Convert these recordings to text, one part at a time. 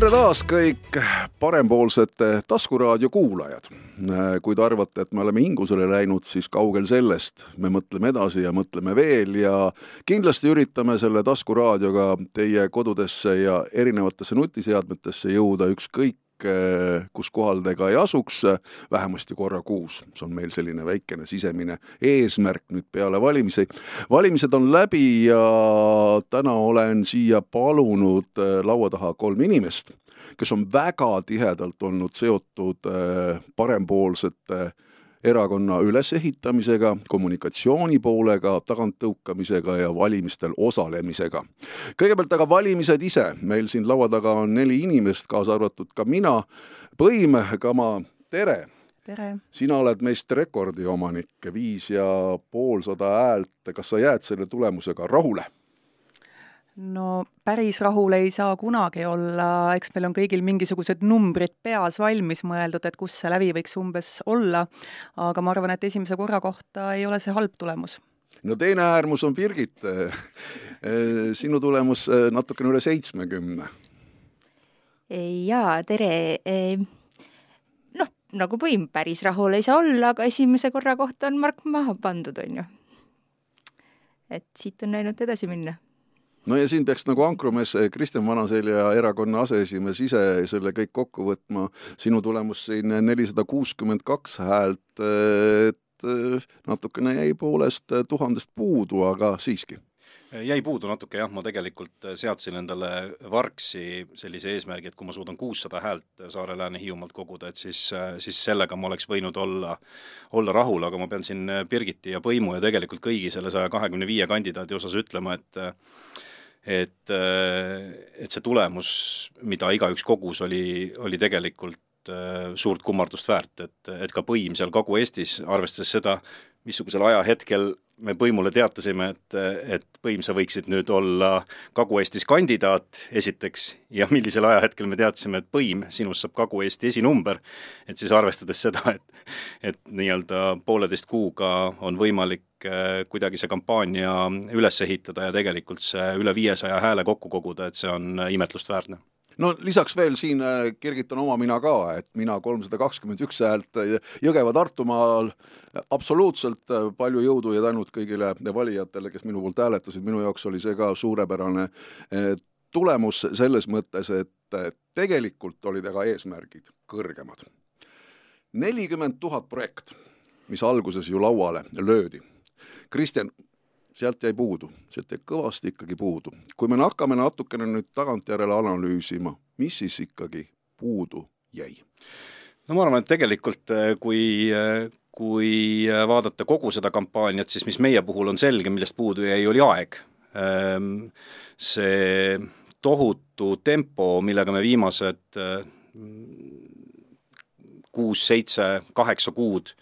tere taas kõik parempoolsete taskuraadio kuulajad. kui te arvate, et me oleme hingusele läinud, siis kaugel sellest, me mõtleme edasi ja mõtleme veel ja kindlasti üritame selle taskuraadioga teie kodudesse ja erinevatesse nutiseadmetesse jõuda ükskõik Eh, kus kohal te ka ei asuks, vähemasti korra kuus. see on meil selline väikene sisemine eesmärk nüüd peale valimisi. valimised on läbi ja täna olen siia palunud eh, laua taha kolm inimest, kes on väga tihedalt olnud seotud eh, parempoolsete erakonna ülesehitamisega, kommunikatsiooni poolega, taganttõukamisega ja valimistel osalemisega. kõigepealt aga valimised ise, meil siin laua taga on neli inimest, kaasa arvatud ka mina. Põim Kama, tere! tere! sina oled meist rekordi omanik, viis ja poolsada häält, kas sa jääd selle tulemusega rahule? No päris rahul ei saa kunagi olla, eks meil on kõigil mingisugused numbrid peas valmis mõeldud, et kus see lävi võiks umbes olla, aga ma arvan, et esimese korra kohta ei ole see halb tulemus. no teine äärmus on Birgit. sinu tulemus eh, natukene üle seitsmekümne. jaa, tere. noh, nagu põim, päris rahul ei saa olla, aga esimese korra kohta on mark maha pandud, on ju. et siit on ainult edasi minna no ja siin peaks nagu ankrumees eh, Kristjan Vanaselja erakonna aseesimees ise selle kõik kokku võtma. sinu tulemus siin nelisada kuuskümmend kaks häält, et eh, natukene jäi poolest tuhandest puudu, aga siiski. Jäi puudu natuke jah, ma tegelikult seadsin endale vargsi sellise eesmärgi, et kui ma suudan kuussada häält Saare, Lääne, Hiiumaalt koguda, et siis, siis sellega ma oleks võinud olla, olla rahul, aga ma pean siin Birgiti ja Põimu ja tegelikult kõigi selle saja kahekümne viie kandidaadi osas ütlema, et et, et see tulemus, mida igaüks kogus, oli, oli tegelikult äh, suurt kummardust väärt, et, et ka põim seal Kagu-Eestis, arvestades seda, missugusel ajahetkel me Põimule teatasime, et, et Põim, sa võiksid nüüd olla Kagu-Eestis kandidaat, esiteks, ja millisel ajahetkel me teadsime, et Põim, sinust saab Kagu-Eesti esinumber, et siis arvestades seda, et et nii-öelda pooleteist kuuga on võimalik äh, kuidagi see kampaania üles ehitada ja tegelikult see üle viiesaja hääle kokku koguda, et see on imetlust väärne no lisaks veel siin äh, kergitan oma mina ka, et mina kolmsada kakskümmend üks häält äh, Jõgeva-Tartumaal, absoluutselt äh, palju jõudu ja tänud kõigile valijatele, kes minu poolt hääletasid, minu jaoks oli see ka suurepärane tulemus selles mõttes, et tegelikult olid aga eesmärgid kõrgemad. nelikümmend tuhat projekt, mis alguses ju lauale löödi. Kristjan, sealt jäi puudu, sealt jäi kõvasti ikkagi puudu. kui me hakkame natukene nüüd tagantjärele analüüsima, mis siis ikkagi puudu jäi? no ma arvan, et tegelikult äh, kui, äh, kui äh, vaadata kogu seda kampaaniat, siis mis meie puhul on selge, millest puudu jäi, oli aeg. Ähm, see tohutu tempo, millega me viimased kuus, seitse, kaheksa kuud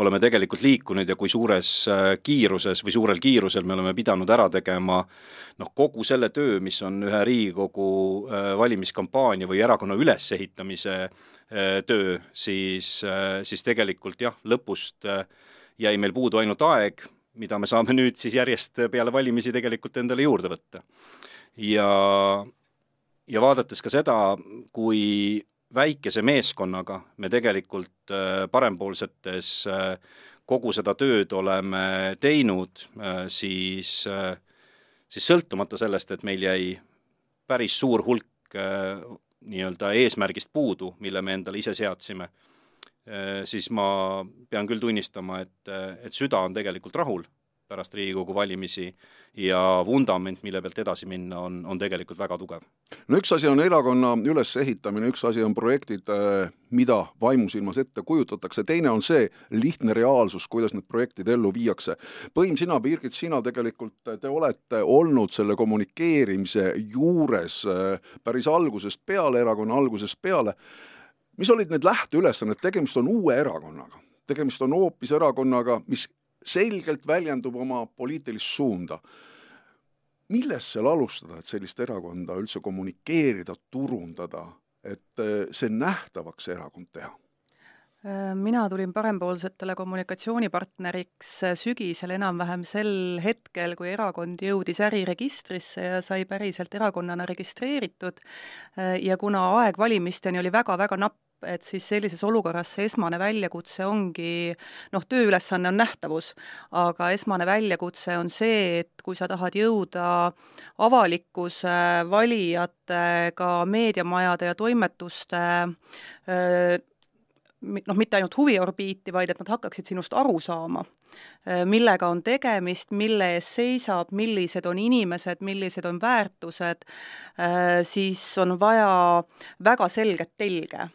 oleme tegelikult liikunud ja kui suures äh, kiiruses või suurel kiirusel me oleme pidanud ära tegema noh, kogu selle töö, mis on ühe Riigikogu äh, valimiskampaania või erakonna ülesehitamise äh, töö, siis, siis tegelikult jah, lõpust jäi meil puudu ainult aeg, mida me saame nüüd siis järjest peale valimisi tegelikult endale juurde võtta. ja, ja vaadates ka seda, kui väikese meeskonnaga me tegelikult äh, parempoolsetes äh, kogu seda tööd oleme teinud, äh, siis, siis sõltumata sellest, et meil jäi päris suur hulk nii-öelda eesmärgist puudu, mille me endale ise seadsime, siis ma pean küll tunnistama, et, et süda on tegelikult rahul pärast Riigikogu valimisi ja vundament, mille pealt edasi minna, on, on tegelikult väga tugev. no üks asi on erakonna ülesehitamine, üks asi on projektid, äh, mida vaimusilmas ette kujutatakse, teine on see lihtne reaalsus, kuidas need projektid ellu viiakse. Põim, sina, Birgit, sina tegelikult, te olete olnud selle kommunikeerimise juures äh, päris algusest peale, erakonna algusest peale. mis olid need lähteülesanded, tegemist on uue erakonnaga tegemist on hoopis erakonnaga, mis selgelt väljendub oma poliitilist suunda. millest seal alustada, et sellist erakonda üldse kommunikeerida, turundada, et eh, see nähtavaks erakond teha? Äh, mina tulin parempoolsetele kommunikatsioonipartneriks äh, sügisel enam-vähem sel hetkel, kui erakond jõudis äriregistrisse ja sai päriselt erakonnana registreeritud äh, ja kuna aeg valimisteni oli väga-väga napp, et siis sellises olukorras see esmane väljakutse ongi noh, tööülesanne on nähtavus, aga esmane väljakutse on see, et kui sa tahad jõuda avalikkuse, valijatega, meediamajade ja toimetuste noh, mitte ainult huviorbiiti, vaid et nad hakkaksid sinust aru saama, millega on tegemist, mille eest seisab, millised on inimesed, millised on väärtused, siis on vaja väga selget telge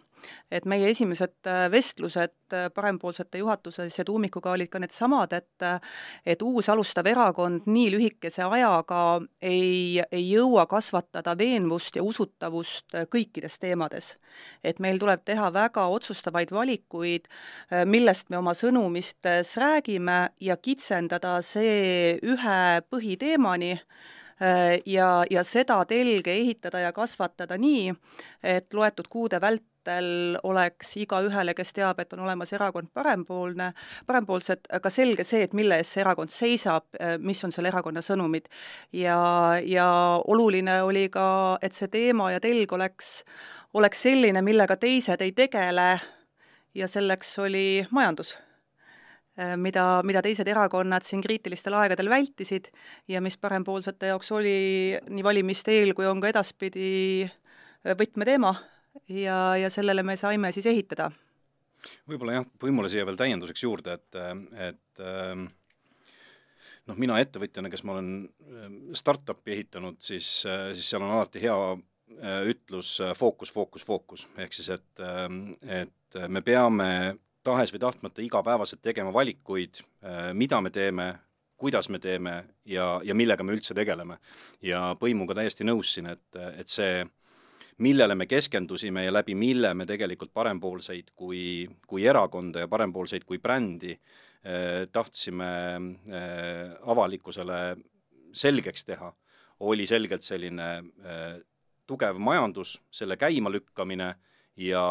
et meie esimesed äh, vestlused äh, parempoolsete juhatuses ja tuumikuga olid ka needsamad, et äh, et uus alustav erakond nii lühikese ajaga ei, ei jõua kasvatada veenvust ja usutavust kõikides teemades. et meil tuleb teha väga otsustavaid valikuid, millest me oma sõnumistes räägime ja kitsendada see ühe põhiteemani, ja, ja seda telge ehitada ja kasvatada nii, et loetud kuude vält-, vältel oleks igaühele, kes teab, et on olemas erakond parempoolne, parempoolsed, ka selge see, et mille eest see erakond seisab, mis on selle erakonna sõnumid. ja, ja oluline oli ka, et see teema ja telg oleks, oleks selline, millega teised ei tegele ja selleks oli majandus mida, mida teised erakonnad siin kriitilistel aegadel vältisid ja mis parempoolsete jaoks oli nii valimiste eel kui on ka edaspidi võtmeteema ja, ja sellele me saime siis ehitada. võib-olla jah, või mulle siia veel täienduseks juurde, et, et ähm, noh, mina ettevõtjana, kes ma olen ähm, startup'i ehitanud, siis, siis seal on alati hea äh, ütlus fookus, fookus, fookus, ehk siis et, et me peame tahes või tahtmata igapäevaselt tegema valikuid, mida me teeme, kuidas me teeme ja, ja millega me üldse tegeleme. ja Põimuga täiesti nõus siin, et, et see äh, millele me keskendusime ja läbi mille me tegelikult parempoolseid kui, kui erakonda ja parempoolseid kui brändi eh, tahtsime eh, avalikkusele selgeks teha, oli selgelt selline eh, tugev majandus, selle käimalükkamine ja,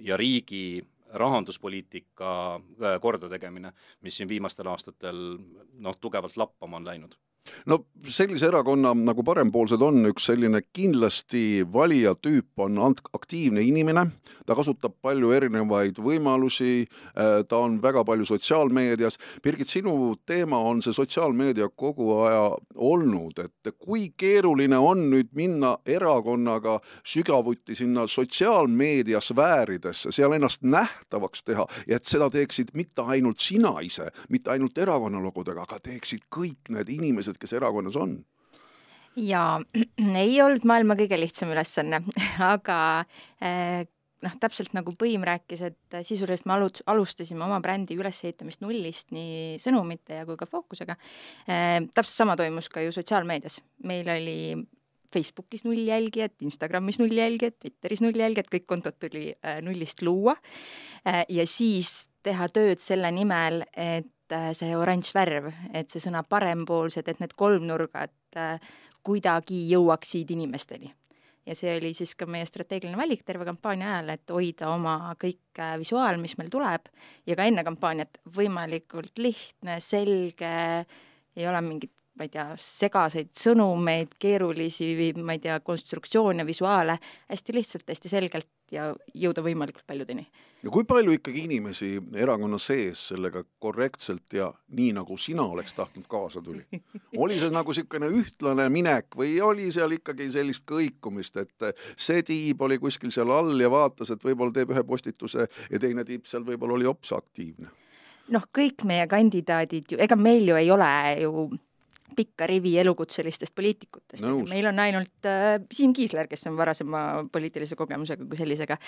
ja riigi rahanduspoliitika kordategemine, mis siin viimastel aastatel noh, tugevalt lappama on läinud no sellise erakonna nagu Parempoolsed on üks selline kindlasti valija tüüp on aktiivne inimene, ta kasutab palju erinevaid võimalusi, äh, ta on väga palju sotsiaalmeedias. Birgit, sinu teema on see sotsiaalmeedia kogu aja olnud, et kui keeruline on nüüd minna erakonnaga sügavuti sinna sotsiaalmeedia sfääridesse, seal ennast nähtavaks teha ja et seda teeksid mitte ainult sina ise, mitte ainult erakonna logudega, aga teeksid kõik need inimesed, inimesed, kes erakonnas on? jaa, ei olnud maailma kõige lihtsam ülesanne, aga eh, noh, täpselt nagu Põim rääkis, et sisuliselt me alu-, alustasime oma brändi ülesehitamist nullist nii sõnumite ja kui ka fookusega eh,. täpselt sama toimus ka ju sotsiaalmeedias, meil oli Facebookis null jälgijat, Instagramis null jälgijat, Twitteris null jälgijat, kõik kontod tuli äh, nullist luua ja siis teha tööd selle nimel, et see oranž värv, et see sõna parempoolsed, et need kolmnurgad äh, kuidagi jõuaksid inimesteni. ja see oli siis ka meie strateegiline valik terve kampaania ajal, et hoida oma kõik äh, visuaal, mis meil tuleb, ja ka enne kampaaniat võimalikult lihtne, selge, ei ole mingit ma ei tea, segaseid sõnumeid, keerulisi, ma ei tea, konstruktsioone, visuaale, hästi lihtsalt, hästi selgelt ja jõuda võimalikult paljudeni. ja kui palju ikkagi inimesi erakonna sees sellega korrektselt ja nii, nagu sina oleks tahtnud, kaasa tuli? oli see nagu niisugune ühtlane minek või oli seal ikkagi sellist kõikumist, et see tiib oli kuskil seal all ja vaatas, et võib-olla teeb ühe postituse ja teine tiib seal võib-olla oli hoopis aktiivne? noh, kõik meie kandidaadid ju, ega meil ju ei ole ju pikka rivi elukutselistest poliitikutest. meil on ainult äh, Siim Kiisler, kes on varasema poliitilise kogemusega kui sellisega.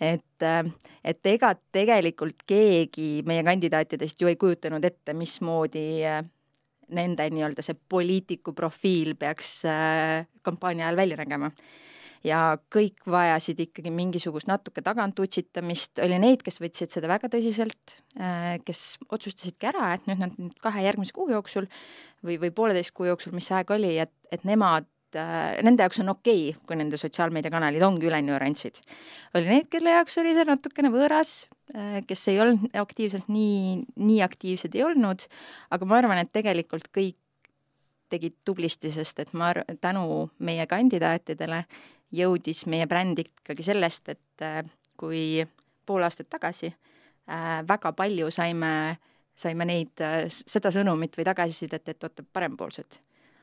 et äh,, et ega tegelikult keegi meie kandidaatidest ju ei kujutanud ette, mismoodi äh, nende nii-öelda see poliitiku profiil peaks äh, kampaania ajal välja nägema ja kõik vajasid ikkagi mingisugust natuke tagantutsitamist, oli neid, kes võtsid seda väga tõsiselt, äh, kes otsustasidki ära, et nüüd nad nüüd kahe järgmise kuu jooksul või, või pooleteist kuu jooksul, mis see aeg oli, et, et nemad äh, nende jaoks on okei okay,, kui nende sotsiaalmeediakanalid ongi ülenüansid. oli neid, kelle jaoks oli see natukene võõras, äh, kes ei olnud aktiivselt nii, nii aktiivsed ei olnud, aga ma arvan, et tegelikult kõik tegid tublisti, sest et ma arv-, tänu meie kandidaatidele jõudis meie bränd ikkagi sellest, et äh, kui pool aastat tagasi äh, väga palju saime, saime neid äh,, seda sõnumit või tagasisidet, et oota, parempoolsed.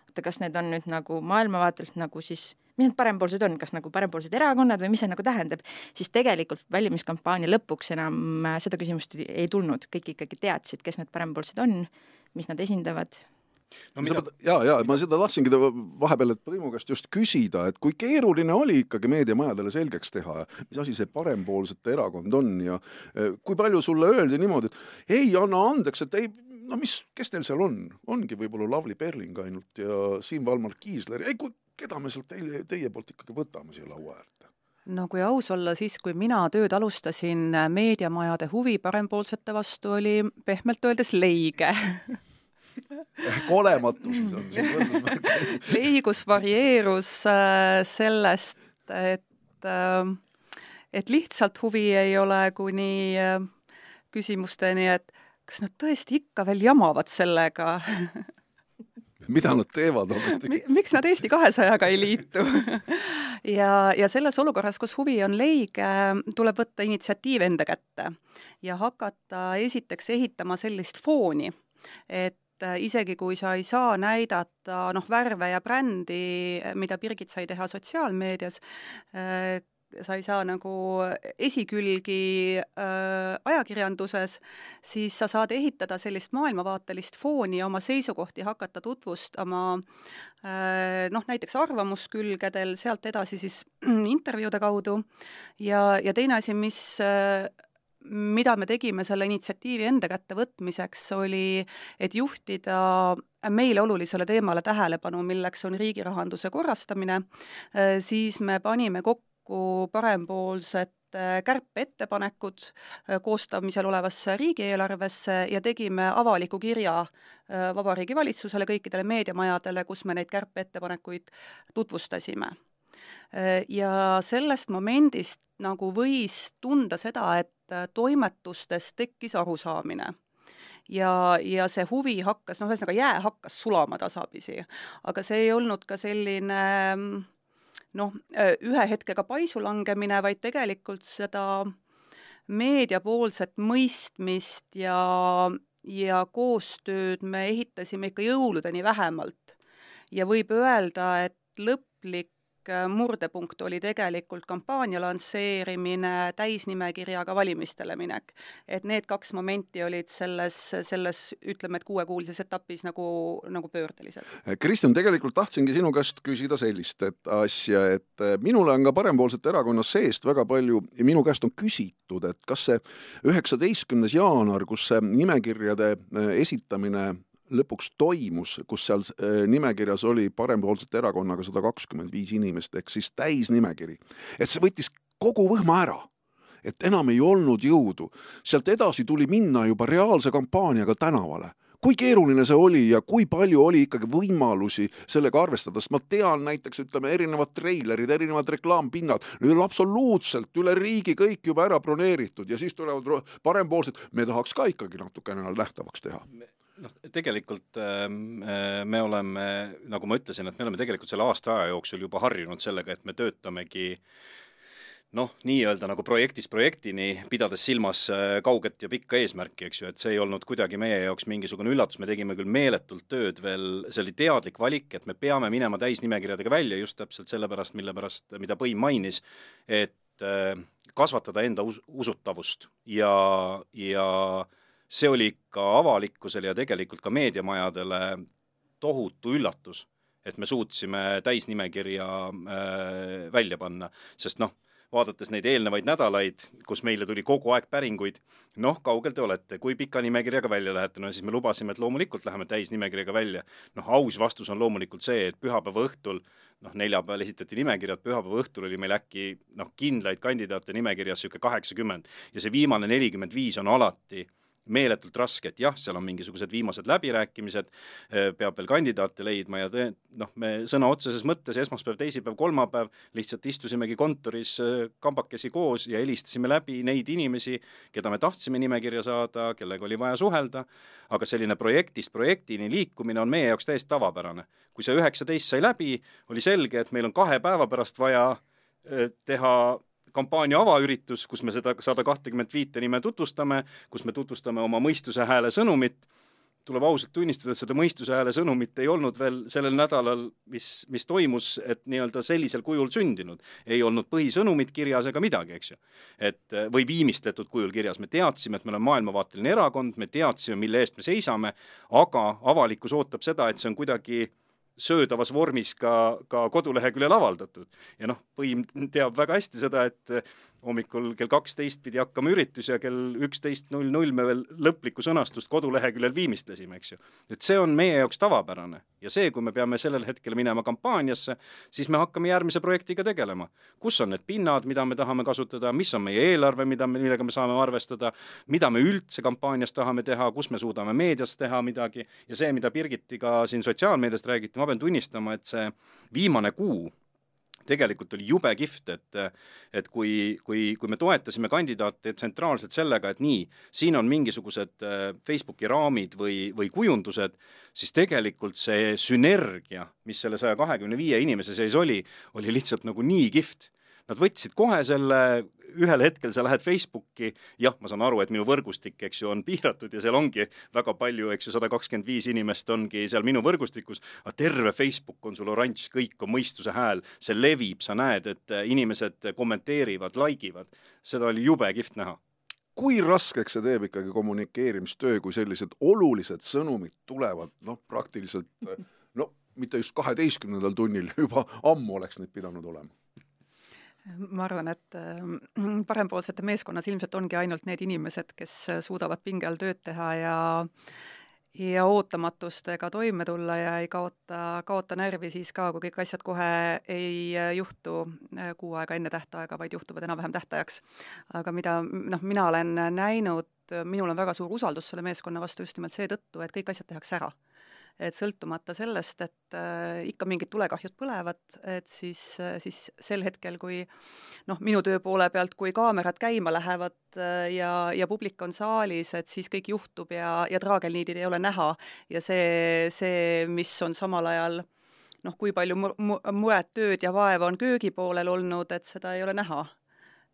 Oota, kas need on nüüd nagu maailmavaatelt nagu siis, mis need parempoolsed on, kas nagu parempoolsed erakonnad või mis see nagu tähendab, siis tegelikult valimiskampaania lõpuks enam seda küsimust ei tulnud, kõik ikkagi teadsid, kes need parempoolsed on, mis nad esindavad no mida... ja, ja ma seda tahtsingi vahepeal, et Priimu käest just küsida, et kui keeruline oli ikkagi meediamajadele selgeks teha, mis asi see parempoolsete erakond on ja äh, kui palju sulle öeldi niimoodi, et ei, anna andeks, et ei, no mis, kes teil seal on, ongi võib-olla Lavly Perling ainult ja Siim Valmar Kiisler, ei kui, keda me sealt teie, teie poolt ikkagi võtame siia laua äärde? no kui aus olla, siis kui mina tööd alustasin meediamajade huvi parempoolsete vastu oli pehmelt öeldes leige kolematu siis on see võrdusmärk leigus varieerus äh, sellest, et äh, et lihtsalt huvi ei ole kuni äh, küsimusteni, et kas nad tõesti ikka veel jamavad sellega? Mida nad teevad ometi? miks nad Eesti kahesajaga ei liitu? Ja, ja selles olukorras, kus huvi on leige, tuleb võtta initsiatiiv enda kätte ja hakata esiteks ehitama sellist fooni, et isegi kui sa ei saa näidata noh, värve ja brändi, mida Birgit sai teha sotsiaalmeedias, sa ei saa nagu esikülgi äh, ajakirjanduses, siis sa saad ehitada sellist maailmavaatelist fooni ja oma seisukohti hakata tutvustama äh, noh, näiteks arvamuskülgedel, sealt edasi siis intervjuude kaudu. Ja, ja teine asi, mis äh, mida me tegime selle initsiatiivi enda kätte võtmiseks, oli, et juhtida meile olulisele teemale tähelepanu, milleks on riigi rahanduse korrastamine, äh, siis me panime kokku kokku parempoolsed kärpeettepanekud äh, koostamisel olevasse riigieelarvesse ja tegime avaliku kirja äh, Vabariigi Valitsusele, kõikidele meediamajadele, kus me neid kärpeettepanekuid tutvustasime. Äh, ja sellest momendist nagu võis tunda seda, et toimetustes tekkis arusaamine ja, ja see huvi hakkas, noh, ühesõnaga jää hakkas sulama tasapisi. aga see ei olnud ka selline äh, noh, ühe hetkega paisu langemine, vaid tegelikult seda meediapoolset mõistmist ja, ja koostööd me ehitasime ikka jõuludeni vähemalt. ja võib öelda, et lõplik Äh, murdepunkt oli tegelikult kampaania lansseerimine, täisnimekirjaga valimistele minek. et need kaks momenti olid selles, selles ütleme, et kuuekuulises etapis nagu, nagu pöördelised. Kristjan, tegelikult tahtsingi sinu käest küsida sellist et asja, et äh, minule on ka parempoolsete erakonna seest väga palju, minu käest on küsitud, et kas see üheksateistkümnes jaanuar, kus see nimekirjade äh, esitamine lõpuks toimus, kus seal äh, nimekirjas oli parempoolsete erakonnaga sada kakskümmend viis inimest, ehk siis täisnimekiri. et see võttis kogu võhma ära. Et enam ei olnud jõudu. sealt edasi tuli minna juba reaalse kampaaniaga tänavale. Kui keeruline see oli ja kui palju oli ikkagi võimalusi sellega arvestada, sest ma tean näiteks ütleme, erinevad treilerid, erinevad reklaampinnad, need on absoluutselt üle riigi kõik juba ära broneeritud ja siis tulevad parempoolsed, me tahaks ka ikkagi natukene nähtavaks teha noh, tegelikult ähm, äh, me oleme, nagu ma ütlesin, et me oleme tegelikult selle aasta aja jooksul juba harjunud sellega, et me töötamegi noh, nii-öelda nagu projektist projektini, pidades silmas äh, kauget ja pikka eesmärki, eks ju, et see ei olnud kuidagi meie jaoks mingisugune üllatus, me tegime küll meeletult tööd veel, see oli teadlik valik, et me peame minema täisnimekirjadega välja just täpselt sellepärast, mille pärast, mida Põim mainis, et äh, kasvatada enda us-, usutavust ja, ja äh, see oli ikka avalikkusele ja tegelikult ka meediamajadele tohutu üllatus, et me suutsime täisnimekirja äh, välja panna, sest noh, vaadates neid eelnevaid nädalaid, kus meile tuli kogu aeg päringuid, noh, kaugel te olete, kui pika nimekirjaga välja lähete, no siis me lubasime, et loomulikult läheme täisnimekirjaga välja. noh, aus vastus on loomulikult see, et pühapäeva õhtul, noh, neljapäeval esitati nimekirjad, pühapäeva õhtul oli meil äkki noh, kindlaid kandidaate nimekirjas niisugune kaheksakümmend ja see viimane nelikümmend viis on alati meeletult raske, et jah, seal on mingisugused viimased läbirääkimised, eh, peab veel kandidaate leidma ja te, noh, me sõna otseses mõttes esmaspäev, teisipäev, kolmapäev lihtsalt istusimegi kontoris eh, kambakesi koos ja helistasime läbi neid inimesi, keda me tahtsime nimekirja saada, kellega oli vaja suhelda, aga selline projektist projektini liikumine on meie jaoks täiesti tavapärane. kui see üheksateist sai läbi, oli selge, et meil on kahe päeva pärast vaja eh, teha kampaania avaüritus, kus me seda sada kahtekümmet viite nime tutvustame, kus me tutvustame oma mõistuse hääle sõnumit, tuleb ausalt tunnistada, et seda mõistuse hääle sõnumit ei olnud veel sellel nädalal, mis, mis toimus, et nii-öelda sellisel kujul sündinud. ei olnud põhisõnumit kirjas ega midagi, eks ju. et või viimistletud kujul kirjas, me teadsime, et me oleme maailmavaateline erakond, me teadsime, mille eest me seisame, aga avalikkus ootab seda, et see on kuidagi söödavas vormis ka, ka koduleheküljel avaldatud. ja noh, Põim teab väga hästi seda, et hommikul kell kaksteist pidi hakkama üritus ja kell üksteist null null me veel lõplikku sõnastust koduleheküljel viimistlesime, eks ju. et see on meie jaoks tavapärane ja see, kui me peame sellel hetkel minema kampaaniasse, siis me hakkame järgmise projektiga tegelema. kus on need pinnad, mida me tahame kasutada, mis on meie eelarve, mida me, millega me saame arvestada, mida me üldse kampaanias tahame teha, kus me suudame meedias teha midagi ja see, mida Birgiti ka siin sotsiaalmeediast räägiti, ma pean tunnistama, et see viimane kuu tegelikult oli jube kihvt, et et kui, kui, kui me toetasime kandidaate tsentraalselt sellega, et nii, siin on mingisugused äh, Facebooki raamid või, või kujundused, siis tegelikult see sünergia, mis selle saja kahekümne viie inimese sees oli, oli lihtsalt nagu nii kihvt. Nad võtsid kohe selle ühel hetkel sa lähed Facebooki, jah, ma saan aru, et minu võrgustik, eks ju, on piiratud ja seal ongi väga palju, eks ju, sada kakskümmend viis inimest ongi seal minu võrgustikus, aga terve Facebook on sul oranž, kõik on mõistuse hääl, see levib, sa näed, et inimesed kommenteerivad, like ivad, seda oli jube kihvt näha. Kui raskeks see teeb ikkagi kommunikeerimistöö, kui sellised olulised sõnumid tulevad noh, praktiliselt no mitte just kaheteistkümnendal tunnil, juba ammu oleks neid pidanud olema ma arvan, et äh, parempoolsete meeskonnas ilmselt ongi ainult need inimesed, kes suudavad pinge all tööd teha ja ja ootamatustega toime tulla ja ei kaota, kaota närvi siis ka, kui kõik asjad kohe ei juhtu äh, kuu aega enne tähtaega, vaid juhtuvad enam-vähem tähtajaks. aga mida noh, mina olen näinud, minul on väga suur usaldus selle meeskonna vastu just nimelt seetõttu, et kõik asjad tehakse ära et sõltumata sellest, et äh, ikka mingid tulekahjud põlevad, et siis äh,, siis sel hetkel, kui noh, minu töö poole pealt, kui kaamerad käima lähevad äh, ja, ja publik on saalis, et siis kõik juhtub ja, ja traagelniidid ei ole näha. Ja see, see, mis on samal ajal noh, kui palju mu-, mu-, muret, tööd ja vaeva on köögipoolel olnud, et seda ei ole näha.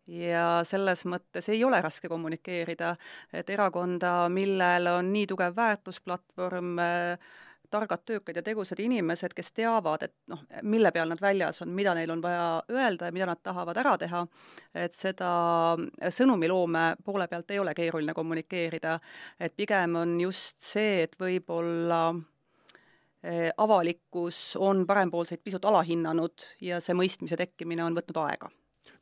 Ja selles mõttes ei ole raske kommunikeerida, et erakonda, millel on nii tugev väärtusplatvorm äh,, targad, töökad ja tegusad inimesed, kes teavad, et noh, mille peal nad väljas on, mida neil on vaja öelda ja mida nad tahavad ära teha, et seda sõnumiloome poole pealt ei ole keeruline kommunikeerida, et pigem on just see, et võib-olla eh, avalikkus on parempoolseid pisut alahinnanud ja see mõistmise tekkimine on võtnud aega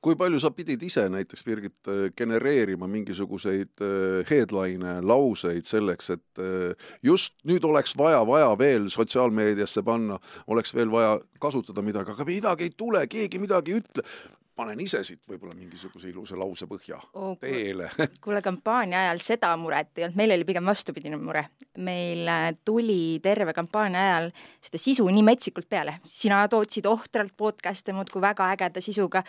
kui palju sa pidid ise näiteks, Birgit, genereerima mingisuguseid äh, headline'e, lauseid selleks, et äh, just nüüd oleks vaja, vaja veel sotsiaalmeediasse panna, oleks veel vaja kasutada midagi, aga midagi ei tule, keegi midagi ei ütle. Panen ise siit võib-olla mingisuguse ilusa lause põhja oh, teele. kuule, kampaania ajal seda muret ei olnud, meil oli pigem vastupidine mure. meil äh, tuli terve kampaania ajal seda sisu nii metsikult peale, sina tootsid ohtralt podcast'e muudkui väga ägeda sisuga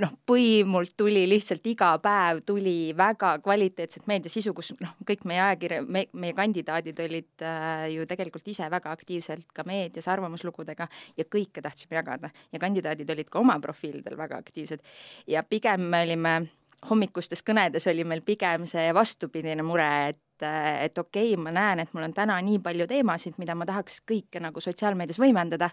noh, põimult tuli lihtsalt iga päev tuli väga kvaliteetset meediasisu, kus noh, kõik meie ajakirja, me, meie kandidaadid olid äh, ju tegelikult ise väga aktiivselt ka meedias arvamuslugudega ja kõike tahtsime jagada. Ja kandidaadid olid ka oma profiilidel väga aktiivsed. Ja pigem me olime hommikustes kõnedes oli meil pigem see vastupidine mure, et et okei okay,, ma näen, et mul on täna nii palju teemasid, mida ma tahaks kõike nagu sotsiaalmeedias võimendada,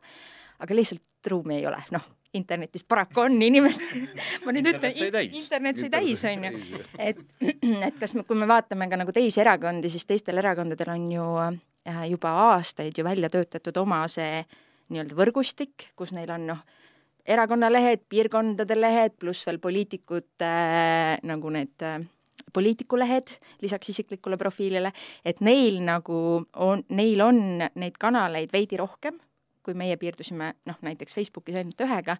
aga lihtsalt ruumi ei ole, noh, internetis. Paraku on inimest ma nüüd ütlen, internet sai täis, on ju. et, et kas me, kui me vaatame ka nagu teisi erakondi, siis teistel erakondadel on ju äh, juba aastaid ju välja töötatud oma see nii-öelda võrgustik, kus neil on noh, erakonnalehed, piirkondade lehed, pluss veel poliitikute äh, nagu need äh, poliitikulehed lisaks isiklikule profiilile, et neil nagu on, neil on neid kanaleid veidi rohkem kui meie piirdusime noh, näiteks Facebookis ainult ühega,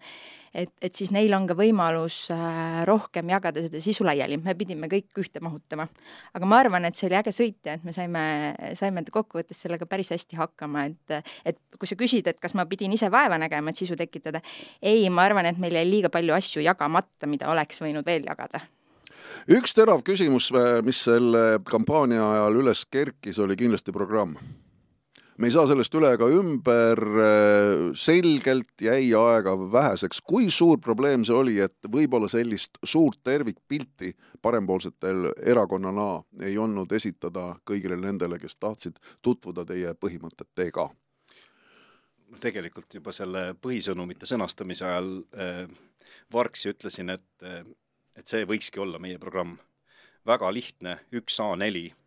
et, et siis neil on ka võimalus äh, rohkem jagada seda sisu laiali, me pidime kõik ühte mahutama. aga ma arvan, et see oli äge sõit ja et me saime, saime kokkuvõttes sellega päris hästi hakkama, et et kui sa küsid, et kas ma pidin ise vaeva nägema, et sisu tekitada, ei, ma arvan, et meil jäi liiga palju asju jagamata, mida oleks võinud veel jagada. Üks terav küsimus, mis selle kampaania ajal üles kerkis, oli kindlasti programm me ei saa sellest üle ega ümber, selgelt jäi aega väheseks. kui suur probleem see oli, et võib-olla sellist suurt tervikpilti parempoolsetel erakonnana ei olnud esitada kõigile nendele, kes tahtsid tutvuda teie põhimõtetega? tegelikult juba selle põhisõnumite sõnastamise ajal äh, vargsi ütlesin, et, äh, et see võikski olla meie programm. väga lihtne, üks A4 Äh,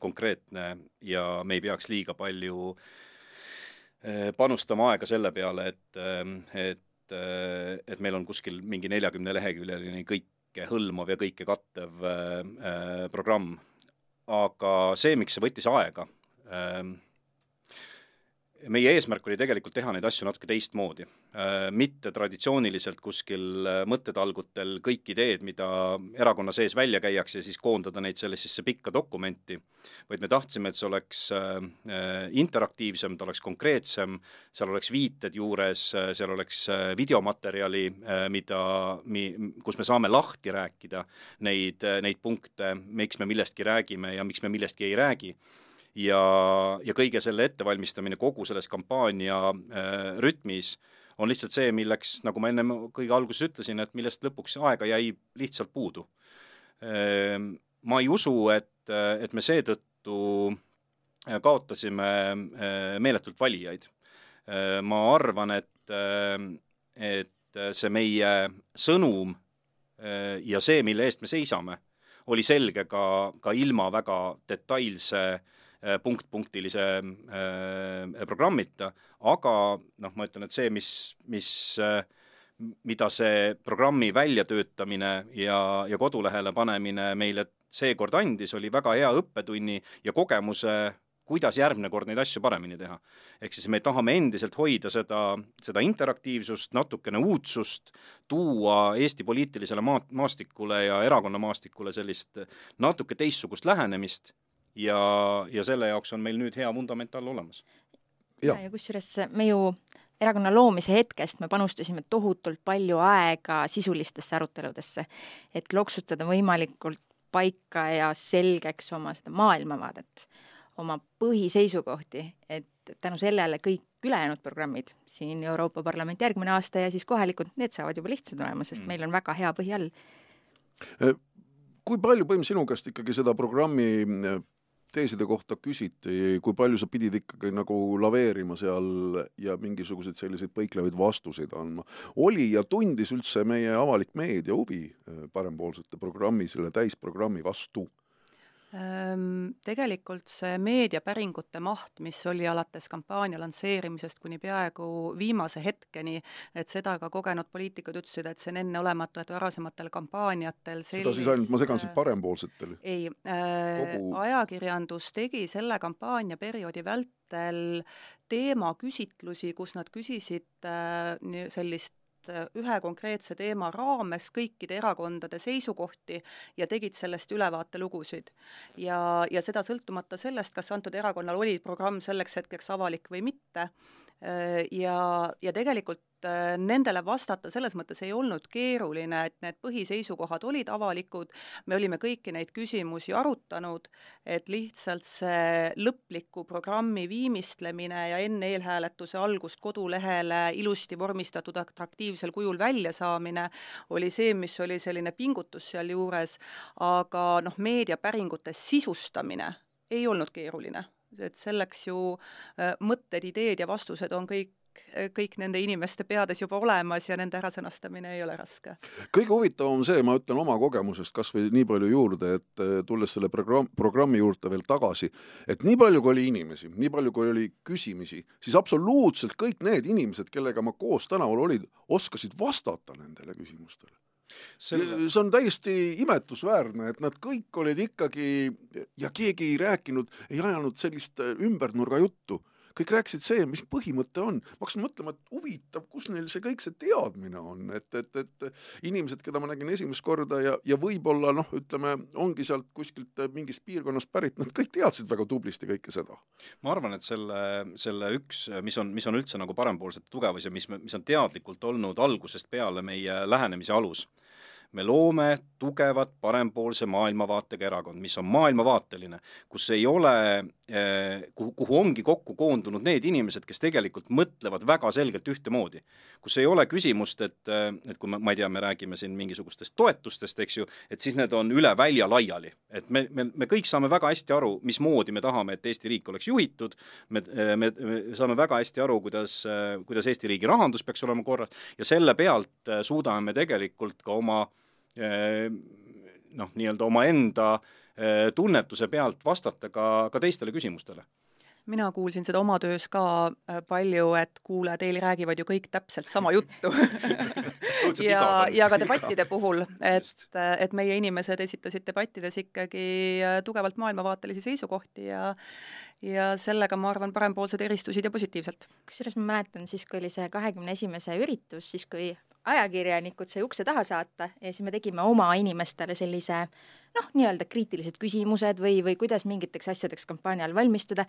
konkreetne ja me ei peaks liiga palju äh, panustama aega selle peale, et, äh, et, et meil on kuskil mingi neljakümne leheküljeline kõike hõlmav ja kõike kattev programm. aga see, miks see võttis aega, meie eesmärk oli tegelikult teha neid asju natuke teistmoodi. Äh, mitte traditsiooniliselt kuskil äh, mõttetalgutel kõik ideed, mida erakonna sees välja käiakse siis koondada neid sellisesse pikka dokumenti, vaid me tahtsime, et see oleks äh, interaktiivsem, ta oleks konkreetsem, seal oleks viited juures, seal oleks videomaterjali, mida, mi-, kus me saame lahti rääkida neid, neid punkte, miks me millestki räägime ja miks me millestki ei räägi ja, ja kõige selle ettevalmistamine kogu selles kampaania äh, rütmis on lihtsalt see, milleks, nagu ma ennem kõige alguses ütlesin, et millest lõpuks aega jäi lihtsalt puudu äh,. ma ei usu, et, et me seetõttu äh, kaotasime äh, meeletult valijaid äh,. ma arvan, et äh,, et see meie sõnum äh, ja see, mille eest me seisame, oli selge ka, ka ilma väga detailse äh, Äh, punkt-punktilise äh, programmita, aga noh, ma ütlen, et see, mis, mis äh, mida see programmi väljatöötamine ja, ja kodulehele panemine meile seekord andis, oli väga hea õppetunni ja kogemuse, kuidas järgmine kord neid asju paremini teha. ehk siis me tahame endiselt hoida seda, seda interaktiivsust, natukene uudsust, tuua Eesti poliitilisele maa, maastikule ja erakonna maastikule sellist natuke teistsugust lähenemist ja, ja selle jaoks on meil nüüd hea vundament all olemas. ja, ja kusjuures me ju erakonna loomise hetkest me panustasime tohutult palju aega sisulistesse aruteludesse, et loksutada võimalikult paika ja selgeks oma seda maailmavaadet, oma põhiseisukohti, et tänu sellele kõik ülejäänud programmid, siin Euroopa Parlament järgmine aasta ja siis kohalikud, need saavad juba lihtsad olema, sest mm. meil on väga hea põhi all. Äh, kui palju, Põim, sinu käest ikkagi seda programmi äh, teeside kohta küsiti, kui palju sa pidid ikkagi nagu laveerima seal ja mingisuguseid selliseid põiklevaid vastuseid andma. oli ja tundis üldse meie avalik meedia huvi eh, parempoolsete programmi, selle täisprogrammi vastu? Ehm, tegelikult see meediapäringute maht, mis oli alates kampaania lansseerimisest kuni peaaegu viimase hetkeni, et seda ka kogenud poliitikud ütlesid, et see on enneolematu, et varasematel kampaaniatel sellist, seda siis ainult, ma segan sind parempoolsetel? ei äh,, Kogu... ajakirjandus tegi selle kampaaniaperioodi vältel teemaküsitlusi, kus nad küsisid äh, sellist Äh, ühe konkreetse teema raames kõikide erakondade seisukohti ja tegid sellest ülevaatelugusid. ja, ja seda sõltumata sellest, kas antud erakonnal oli programm selleks hetkeks avalik või mitte, ja, ja tegelikult Äh, nendele vastata selles mõttes ei olnud keeruline, et need põhiseisukohad olid avalikud, me olime kõiki neid küsimusi arutanud, et lihtsalt see lõpliku programmi viimistlemine ja enne eelhääletuse algust kodulehele ilusti vormistatud atraktiivsel kujul väljasaamine oli see, mis oli selline pingutus sealjuures, aga noh, meediapäringute sisustamine ei olnud keeruline et selleks ju äh, mõtted, ideed ja vastused on kõik kõik nende inimeste peades juba olemas ja nende ärasõnastamine ei ole raske. kõige huvitavam see, ma ütlen oma kogemusest kas või nii palju juurde, et eh, tulles selle programm, programmi juurde veel tagasi, et nii palju, kui oli inimesi, nii palju, kui oli küsimisi, siis absoluutselt kõik need inimesed, kellega ma koos tänaval olin, oskasid vastata nendele küsimustele Selle... see on täiesti imetlusväärne, et nad kõik olid ikkagi ja keegi ei rääkinud, ei ajanud sellist ümbernurga juttu kõik rääkisid see, mis põhimõte on. ma hakkasin mõtlema, et huvitav, kus neil see kõik see teadmine on, et, et, et inimesed, keda ma nägin esimest korda ja, ja võib-olla noh, ütleme, ongi sealt kuskilt mingist piirkonnast pärit, nad kõik teadsid väga tublisti kõike seda. ma arvan, et selle, selle üks, mis on, mis on üldse nagu parempoolsete tugevus ja mis, mis on teadlikult olnud algusest peale meie lähenemise alus me loome tugevat parempoolse maailmavaatega erakond, mis on maailmavaateline, kus ei ole, kuhu, kuhu ongi kokku koondunud need inimesed, kes tegelikult mõtlevad väga selgelt ühtemoodi. kus ei ole küsimust, et, eh, et kui me, ma ei tea, me räägime siin mingisugustest toetustest, eks ju, et siis need on üle välja laiali. et me, me, me kõik saame väga hästi aru, mismoodi me tahame, et Eesti riik oleks juhitud, me, me, me saame väga hästi aru, kuidas, kuidas Eesti riigi rahandus peaks olema korras ja selle pealt suudame me tegelikult ka oma noh, nii-öelda omaenda eh, tunnetuse pealt vastata ka, ka teistele küsimustele? Mina kuulsin seda oma töös ka äh, palju, et kuule, teil räägivad ju kõik täpselt sama juttu. Ja, ja ka debattide puhul, et, et meie inimesed esitasid debattides ikkagi äh, tugevalt maailmavaatelisi seisukohti ja ja sellega, ma arvan, parempoolsed eristusid ja positiivselt. kusjuures ma mäletan siis, kui oli see kahekümne esimese üritus, siis kui ajakirjanikud sai ukse taha saata ja siis me tegime oma inimestele sellise noh, nii-öelda kriitilised küsimused või, või kuidas mingiteks asjadeks kampaania all valmistuda.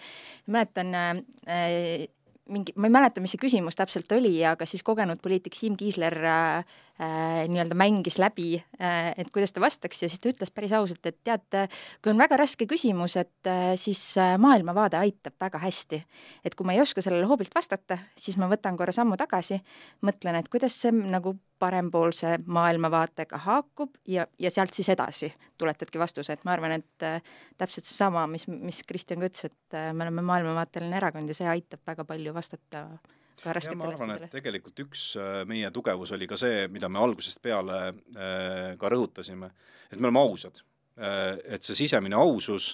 mäletan äh, mingi, ma ei mäleta, mis see küsimus täpselt oli, aga siis kogenud poliitik Siim Kiisler äh, äh, nii-öelda mängis läbi äh,, et kuidas ta vastaks ja siis ta ütles päris ausalt, et tead, kui on väga raske küsimus, et äh, siis äh, maailmavaade aitab väga hästi. et kui ma ei oska sellele hoobilt vastata, siis ma võtan korra sammu tagasi, mõtlen, et kuidas see nagu parempoolse maailmavaatega haakub ja, ja sealt siis edasi tuletadki vastuse, et ma arvan, et äh, täpselt seesama, mis, mis Kristjan ka ütles, et äh, me oleme maailmavaateline erakond ja see aitab väga palju vastata ka rasketele asjadele. tegelikult üks äh, meie tugevus oli ka see, mida me algusest peale äh, ka rõhutasime, et me oleme ausad äh,. et see sisemine ausus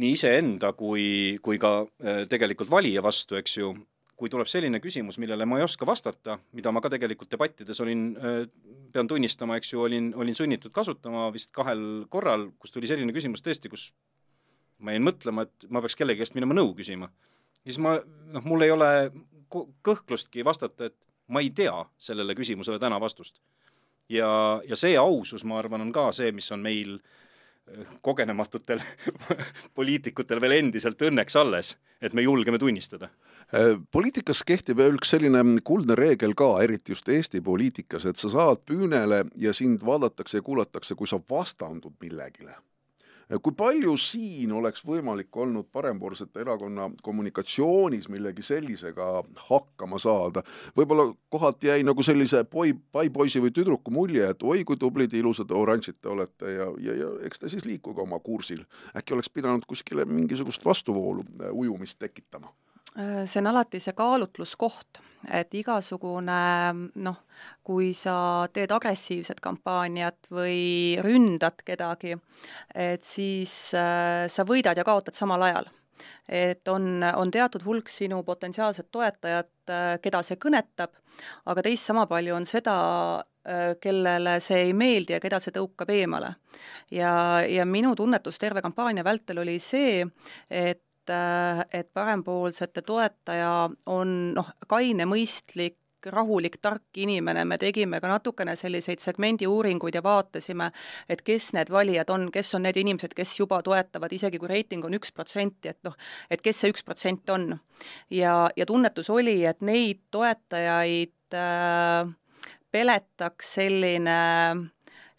nii iseenda kui, kui ka tegelikult valija vastu, eks ju, kui tuleb selline küsimus, millele ma ei oska vastata, mida ma ka tegelikult debattides olin, pean tunnistama, eks ju, olin, olin sunnitud kasutama vist kahel korral, kus tuli selline küsimus tõesti, kus ma jäin mõtlema, et ma peaks kellegi käest minema nõu küsima. siis ma, noh, mul ei ole kõhklustki vastata, et ma ei tea sellele küsimusele täna vastust. ja, ja see ausus, ma arvan, on ka see, mis on meil äh, kogenematutel poliitikutel veel endiselt õnneks alles, et me julgeme tunnistada Äh, poliitikas kehtib üks selline kuldne reegel ka, eriti just Eesti poliitikas, et sa saad püünele ja sind vaadatakse ja kuulatakse, kui sa vastandud millegile kui palju siin oleks võimalik olnud parempoolsete erakonna kommunikatsioonis millegi sellisega hakkama saada? võib-olla kohati jäi nagu sellise poi, paipoisi või tüdruku mulje, et oi kui tublid, ilusad, oranžid te olete ja, ja, ja eks te siis liikuge oma kursil. äkki oleks pidanud kuskile mingisugust vastuvoolu äh, ujumist tekitama see on alati see kaalutluskoht, et igasugune noh, kui sa teed agressiivset kampaaniat või ründad kedagi, et siis äh, sa võidad ja kaotad samal ajal. et on, on teatud hulk sinu potentsiaalset toetajat, äh, keda see kõnetab, aga teist sama palju on seda, äh, kellele see ei meeldi ja keda see tõukab eemale. ja, ja minu tunnetus terve kampaania vältel oli see, et et, et parempoolsete toetaja on noh, kaine, mõistlik, rahulik, tark inimene, me tegime ka natukene selliseid segmendi uuringuid ja vaatasime, et kes need valijad on, kes on need inimesed, kes juba toetavad, isegi kui reiting on üks protsenti, et noh, et kes see üks protsent on. ja, ja tunnetus oli, et neid toetajaid äh, peletaks selline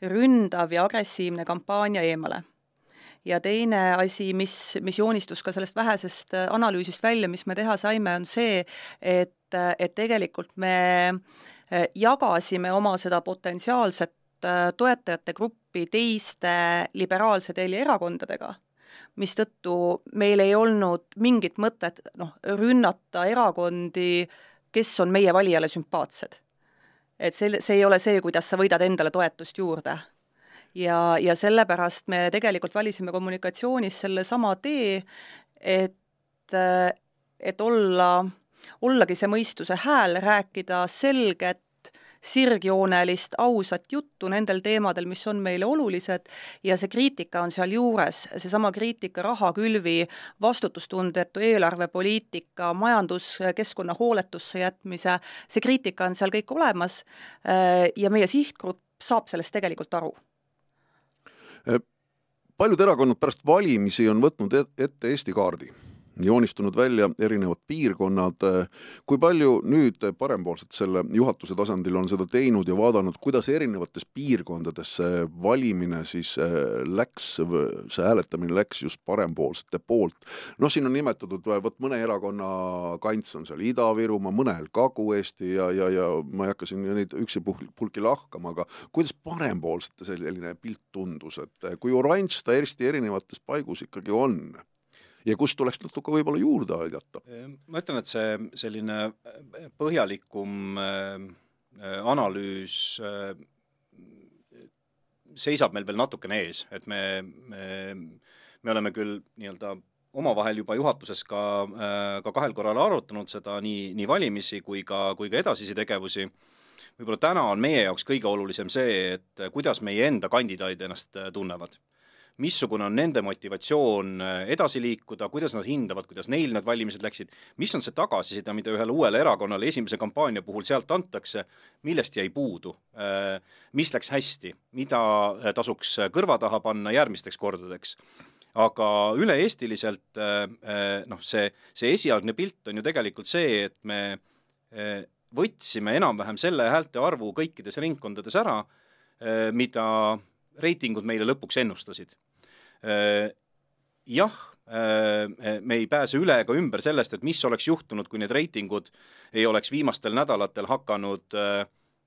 ründav ja agressiivne kampaania eemale ja teine asi, mis, mis joonistus ka sellest vähesest äh, analüüsist välja, mis me teha saime, on see, et, äh, et tegelikult me äh, jagasime oma seda potentsiaalset toetajate gruppi teiste liberaalse teeli erakondadega, mistõttu meil ei olnud mingit mõtet noh, rünnata erakondi, kes on meie valijale sümpaatsed. et see, see ei ole see, kuidas sa võidad endale toetust juurde ja, ja sellepärast me tegelikult valisime kommunikatsioonis sellesama tee, et, et olla, ollagi see mõistuse hääl, rääkida selget sirgjoonelist, ausat juttu nendel teemadel, mis on meile olulised. Ja see kriitika on sealjuures, seesama kriitika rahakülvi, vastutustundetu eelarvepoliitika, majanduskeskkonna hooletusse jätmise, see kriitika on seal kõik olemas. Ja meie sihtgrupp saab sellest tegelikult aru paljud erakonnad pärast valimisi on võtnud ette Eesti kaardi joonistunud välja erinevad piirkonnad. kui palju nüüd parempoolsed selle juhatuse tasandil on seda teinud ja vaadanud, kuidas erinevates piirkondades see valimine siis äh, läks, see hääletamine läks just parempoolsete poolt? noh, siin on nimetatud, vot mõne erakonna kants on seal Ida-Virumaa, mõnel Kagu-Eesti ja, ja, ja ma ei hakka siin neid üksipulki lahkama, aga kuidas parempoolsete selline pilt tundus, et kui oranž ta Eesti erinevates paigus ikkagi on? Ja kust tuleks natuke võib-olla juurde aidata? ma ütlen, et see selline äh, põhjalikum äh, äh, analüüs seisab meil veel natukene ees, et me, me, me oleme küll nii-öelda omavahel juba juhatuses ka, ka kahel korral arutanud seda nii, nii valimisi kui ka, kui ka edasisi tegevusi, võib-olla täna on meie jaoks kõige olulisem see, et kuidas meie enda kandidaadid ennast tunnevad missugune on nende motivatsioon äh, edasi liikuda, kuidas nad hindavad, kuidas neil need valimised läksid, mis on see tagasiside, mida ühele uuele erakonnale esimese kampaania puhul sealt antakse, millest jäi puudu, äh, mis läks hästi, mida äh, tasuks kõrva taha panna järgmisteks kordadeks aga üle-eestiliselt noh, see, see esialgne pilt on ju tegelikult see, et me võtsime enam-vähem selle häälte arvu kõikides ringkondades ära, mida reitingud meile lõpuks ennustasid. Äh, jah, äh, me ei pääse üle ega ümber sellest, et mis oleks juhtunud, kui need reitingud ei oleks viimastel nädalatel hakanud äh,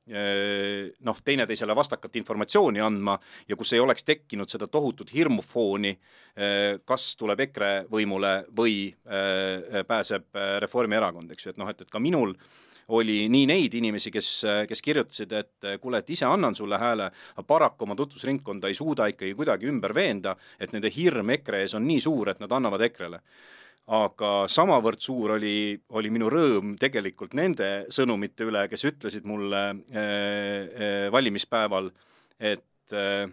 noh, teineteisele vastakat informatsiooni andma ja kus ei oleks tekkinud seda tohutut hirmufooni, kas tuleb EKRE võimule või pääseb Reformierakond, eks ju, et noh, et, et ka minul äh, oli nii neid inimesi, kes, kes kirjutasid, et kuule, et ise annan sulle hääle, aga paraku oma tutvusringkonda ei suuda ikkagi kuidagi ümber veenda, et nende hirm EKRE ees on nii suur, et nad annavad EKRE-le. Aga samavõrd suur oli, oli minu rõõm tegelikult nende sõnumite üle, kes ütlesid mulle äh, äh, valimispäeval, et äh,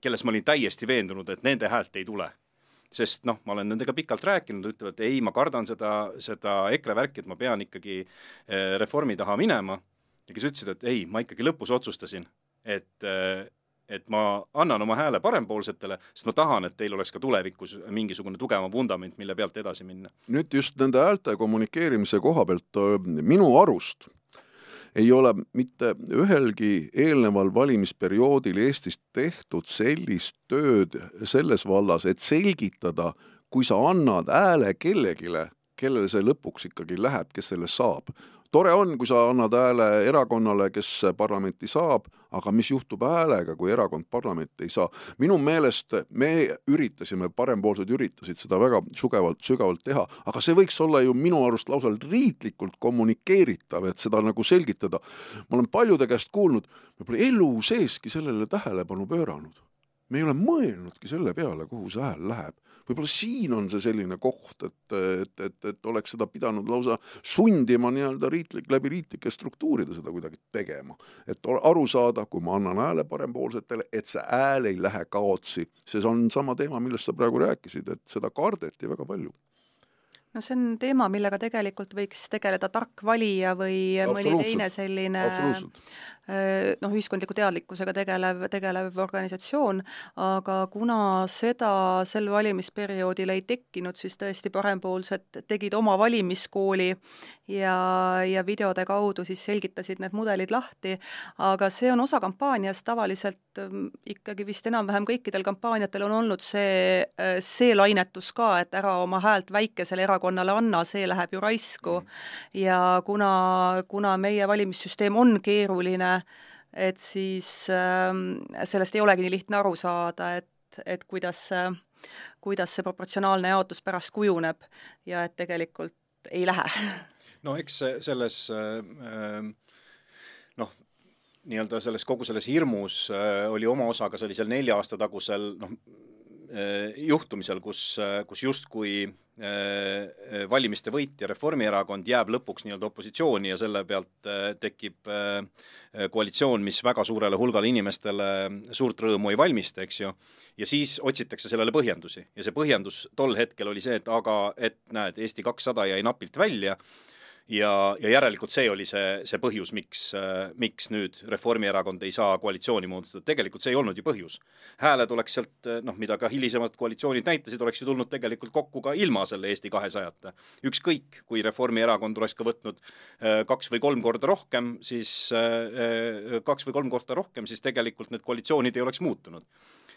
kelles ma olin täiesti veendunud, et nende häält ei tule sest noh, ma olen nendega pikalt rääkinud, ütlevad ei, ma kardan seda, seda EKRE värki, et ma pean ikkagi eh, reformi taha minema, ja kes ütlesid, et ei, ma ikkagi lõpus otsustasin, et eh, et ma annan oma hääle parempoolsetele, sest ma tahan, et teil oleks ka tulevikus mingisugune tugevam vundament, mille pealt edasi minna. nüüd just nende häälte kommunikeerimise koha pealt minu arust ei ole mitte ühelgi eelneval valimisperioodil Eestis tehtud sellist tööd selles vallas, et selgitada, kui sa annad hääle kellelegi, kellele see lõpuks ikkagi läheb, kes selle saab, tore on, kui sa annad hääle erakonnale, kes parlamenti saab, aga mis juhtub häälega, kui erakond parlamenti ei saa? minu meelest me üritasime, parempoolsed üritasid seda väga sugevalt, sügavalt teha, aga see võiks olla ju minu arust lausa riiklikult kommunikeeritav, et seda nagu selgitada. ma olen paljude käest kuulnud, me pole elu seeski sellele tähelepanu pööranud. me ei ole mõelnudki selle peale, kuhu see hääl läheb võib-olla siin on see selline koht, et, et, et, et oleks seda pidanud lausa sundima nii-öelda riiklik, läbi riiklike struktuuride seda kuidagi tegema. et aru saada, kui ma annan hääle parempoolsetele, et see hääl ei lähe kaotsi. see on sama teema, millest sa praegu rääkisid, et seda kardeti väga palju no see on teema, millega tegelikult võiks tegeleda tark valija või mõni teine selline noh, ühiskondliku teadlikkusega tegelev, tegelev organisatsioon, aga kuna seda sel valimisperioodil ei tekkinud, siis tõesti parempoolsed tegid oma valimiskooli ja, ja videode kaudu siis selgitasid need mudelid lahti, aga see on osa kampaaniast, tavaliselt ähm, ikkagi vist enam-vähem kõikidel kampaaniatel on olnud see, äh, see lainetus ka, et ära oma häält väikesele erakonnale anna, see läheb ju raisku. Mm. ja kuna, kuna meie valimissüsteem on keeruline, et siis äh, sellest ei olegi nii lihtne aru saada, et, et kuidas see, kuidas see proportsionaalne jaotus pärast kujuneb ja et tegelikult ei lähe. no eks selles äh, noh, nii-öelda selles, kogu selles hirmus äh, oli oma osa ka sellisel nelja aasta tagusel noh, juhtumisel, kus, kus justkui Äh, valimiste võitja Reformierakond jääb lõpuks nii-öelda opositsiooni ja selle pealt äh, tekib äh, koalitsioon, mis väga suurele hulgale inimestele suurt rõõmu ei valmista, eks ju, ja siis otsitakse sellele põhjendusi. ja see põhjendus tol hetkel oli see, et aga, et näed, Eesti kakssada jäi napilt välja ja, ja järelikult see oli see, see põhjus, miks, miks nüüd Reformierakond ei saa koalitsiooni moodustada, tegelikult see ei olnud ju põhjus. hääled oleks sealt noh, mida ka hilisemad koalitsioonid näitasid, oleks ju tulnud tegelikult kokku ka ilma selle Eesti kahesajata. ükskõik, kui Reformierakond oleks ka võtnud äh, kaks või kolm korda rohkem, siis äh, äh, kaks või kolm korda rohkem, siis tegelikult need koalitsioonid ei oleks muutunud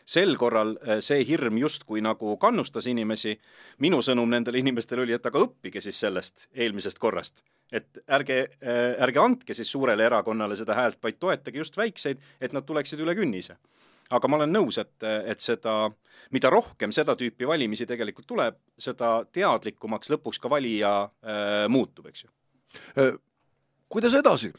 sel korral äh, see hirm justkui nagu kannustas inimesi, minu sõnum nendele inimestele oli, et aga õppige siis sellest eelmisest korrast. et ärge, äh, ärge andke siis suurele erakonnale seda häält, vaid toetage just väikseid, et nad tuleksid üle künnise aga ma olen nõus, et, et seda, mida rohkem seda tüüpi valimisi tegelikult tuleb, seda teadlikumaks lõpuks ka valija äh, muutub, eks ju. Äh, kuidas edasi?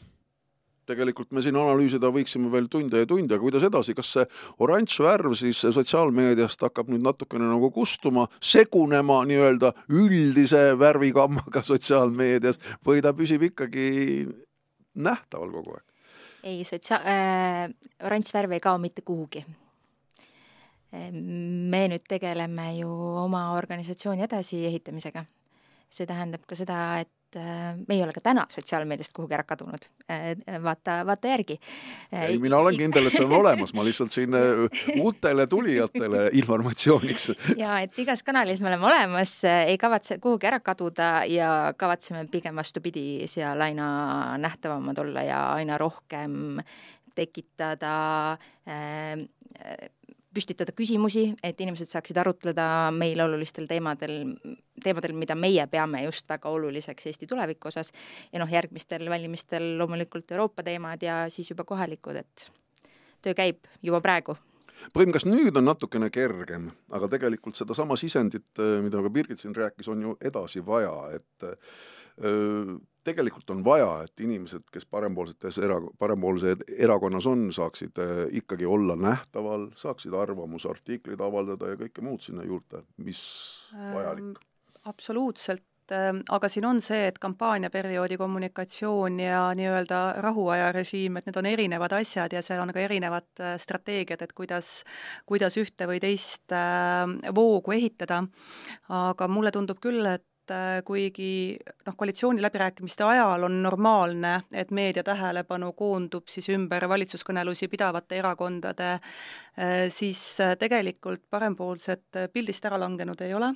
Tegelikult me siin analüüsida võiksime veel tunde ja tunde, aga kuidas edasi, kas see oranž värv siis sotsiaalmeediast hakkab nüüd natukene nagu kustuma, segunema nii-öelda üldise värvikammaga sotsiaalmeedias või ta püsib ikkagi nähtaval kogu aeg? ei, sotsia- äh,, oranž värv ei kao mitte kuhugi me nüüd tegeleme ju oma organisatsiooni edasiehitamisega. see tähendab ka seda, et me ei ole ka täna sotsiaalmeediast kuhugi ära kadunud. Äh, vaata, vaata järgi. ei, mina olen kindel, et see on olemas, ma lihtsalt siin äh, uutele tulijatele informatsiooniks. ja et igas kanalis me oleme olemas, ei kavatse kuhugi ära kaduda ja kavatseme pigem vastupidi, seal aina nähtavamad olla ja aina rohkem tekitada äh, püstitada küsimusi, et inimesed saaksid arutleda meil olulistel teemadel, teemadel, mida meie peame just väga oluliseks Eesti tuleviku osas. Ja noh, järgmistel valimistel loomulikult Euroopa teemad ja siis juba kohalikud, et töö käib juba praegu Priim, kas nüüd on natukene kergem, aga tegelikult sedasama sisendit, mida ka Birgit siin rääkis, on ju edasi vaja, et öö, tegelikult on vaja, et inimesed, kes parempoolsetes era-, parempoolse erakonnas on, saaksid äh, ikkagi olla nähtaval, saaksid arvamusartikleid avaldada ja kõike muud sinna juurde, mis vajalik ähm,. absoluutselt ähm, aga siin on see, et kampaaniaperioodi kommunikatsioon ja nii-öelda rahuaja režiim, et need on erinevad asjad ja seal on ka erinevad äh, strateegiad, et kuidas, kuidas ühte või teist äh, voogu ehitada. aga mulle tundub küll, et et äh, kuigi noh, koalitsiooniläbirääkimiste ajal on normaalne, et meedia tähelepanu koondub siis ümber valitsuskõnelusi pidavate erakondade, äh, siis äh, tegelikult parempoolsed pildist ära langenud ei ole,